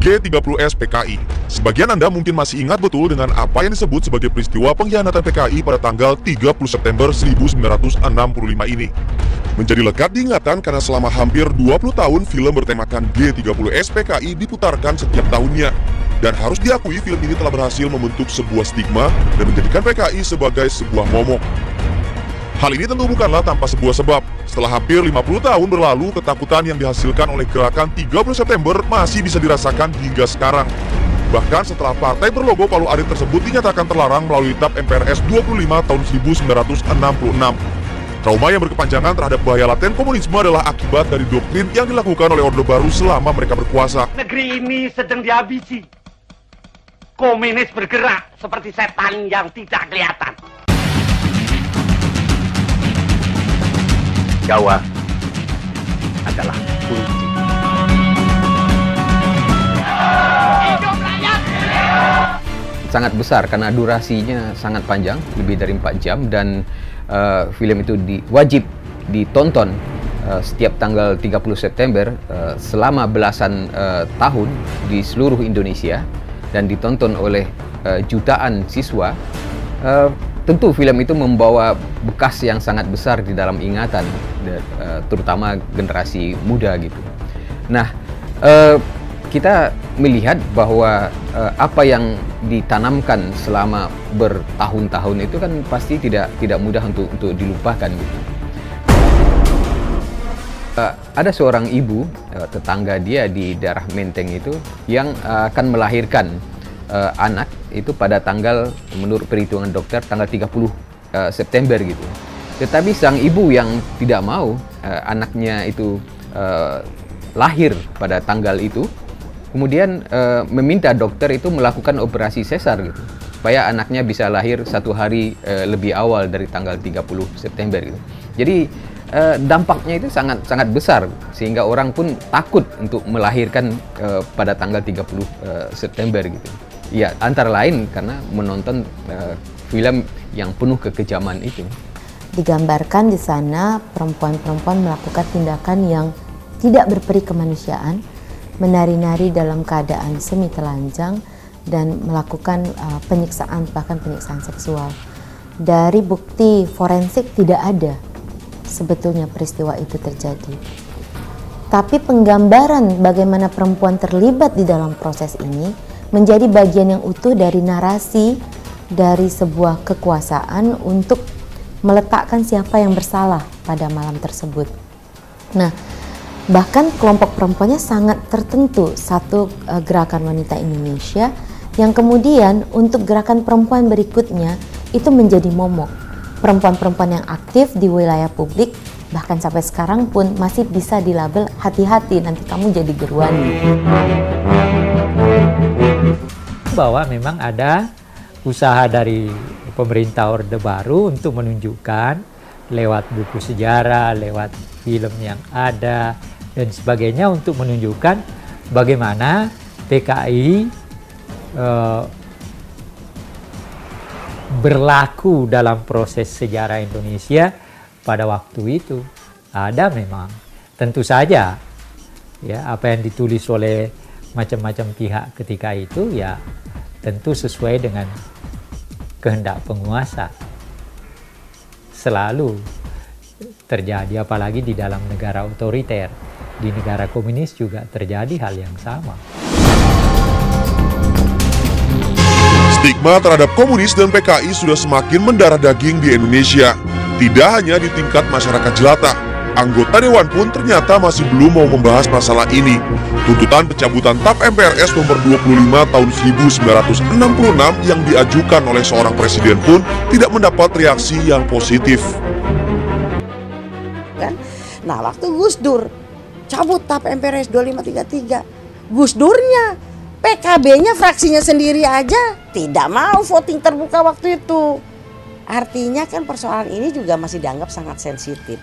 G30S PKI. Sebagian Anda mungkin masih ingat betul dengan apa yang disebut sebagai peristiwa pengkhianatan PKI pada tanggal 30 September 1965 ini. Menjadi lekat diingatan karena selama hampir 20 tahun film bertemakan G30S PKI diputarkan setiap tahunnya. Dan harus diakui film ini telah berhasil membentuk sebuah stigma dan menjadikan PKI sebagai sebuah momok. Hal ini tentu bukanlah tanpa sebuah sebab. Setelah hampir 50 tahun berlalu, ketakutan yang dihasilkan oleh gerakan 30 September masih bisa dirasakan hingga sekarang. Bahkan setelah partai berlogo Palu Arit tersebut dinyatakan terlarang melalui TAP MPRS 25 tahun 1966. Trauma yang berkepanjangan terhadap bahaya laten komunisme adalah akibat dari doktrin yang dilakukan oleh Orde Baru selama mereka berkuasa. Negeri ini sedang dihabisi. Komunis bergerak seperti setan yang tidak kelihatan. Jawa adalah kunci. sangat besar karena durasinya sangat panjang lebih dari 4 jam dan uh, film itu di, wajib ditonton uh, setiap tanggal 30 September uh, selama belasan uh, tahun di seluruh Indonesia dan ditonton oleh uh, jutaan siswa uh, tentu film itu membawa bekas yang sangat besar di dalam ingatan uh, terutama generasi muda gitu. Nah, uh, kita melihat bahwa uh, apa yang ditanamkan selama bertahun-tahun itu kan pasti tidak tidak mudah untuk untuk dilupakan gitu. Ada seorang ibu tetangga dia di daerah Menteng itu yang akan melahirkan uh, anak itu pada tanggal menurut perhitungan dokter tanggal 30 uh, September gitu. Tetapi sang ibu yang tidak mau uh, anaknya itu uh, lahir pada tanggal itu kemudian uh, meminta dokter itu melakukan operasi sesar gitu supaya anaknya bisa lahir satu hari uh, lebih awal dari tanggal 30 September gitu. Jadi dampaknya itu sangat sangat besar sehingga orang pun takut untuk melahirkan pada tanggal 30 uh, September gitu. Ya, antara lain karena menonton uh, film yang penuh kekejaman itu. Digambarkan di sana perempuan-perempuan melakukan tindakan yang tidak berperi kemanusiaan, menari-nari dalam keadaan semi telanjang dan melakukan uh, penyiksaan bahkan penyiksaan seksual. Dari bukti forensik tidak ada sebetulnya peristiwa itu terjadi. Tapi penggambaran bagaimana perempuan terlibat di dalam proses ini menjadi bagian yang utuh dari narasi dari sebuah kekuasaan untuk meletakkan siapa yang bersalah pada malam tersebut. Nah, Bahkan kelompok perempuannya sangat tertentu satu uh, gerakan wanita Indonesia yang kemudian untuk gerakan perempuan berikutnya itu menjadi momok. Perempuan-perempuan yang aktif di wilayah publik bahkan sampai sekarang pun masih bisa dilabel hati-hati nanti kamu jadi geruan. Bahwa memang ada usaha dari pemerintah Orde Baru untuk menunjukkan lewat buku sejarah, lewat film yang ada, dan sebagainya untuk menunjukkan bagaimana PKI eh, berlaku dalam proses sejarah Indonesia pada waktu itu. Ada memang. Tentu saja ya apa yang ditulis oleh macam-macam pihak ketika itu ya tentu sesuai dengan kehendak penguasa selalu terjadi apalagi di dalam negara otoriter di negara komunis juga terjadi hal yang sama. Stigma terhadap komunis dan PKI sudah semakin mendarah daging di Indonesia. Tidak hanya di tingkat masyarakat jelata, anggota dewan pun ternyata masih belum mau membahas masalah ini. Tuntutan pencabutan TAP MPRS nomor 25 tahun 1966 yang diajukan oleh seorang presiden pun tidak mendapat reaksi yang positif. Kan? Nah, waktu Gus Dur cabut TAP MPRS 2533. Gus Durnya, PKB-nya fraksinya sendiri aja tidak mau voting terbuka waktu itu. Artinya kan persoalan ini juga masih dianggap sangat sensitif.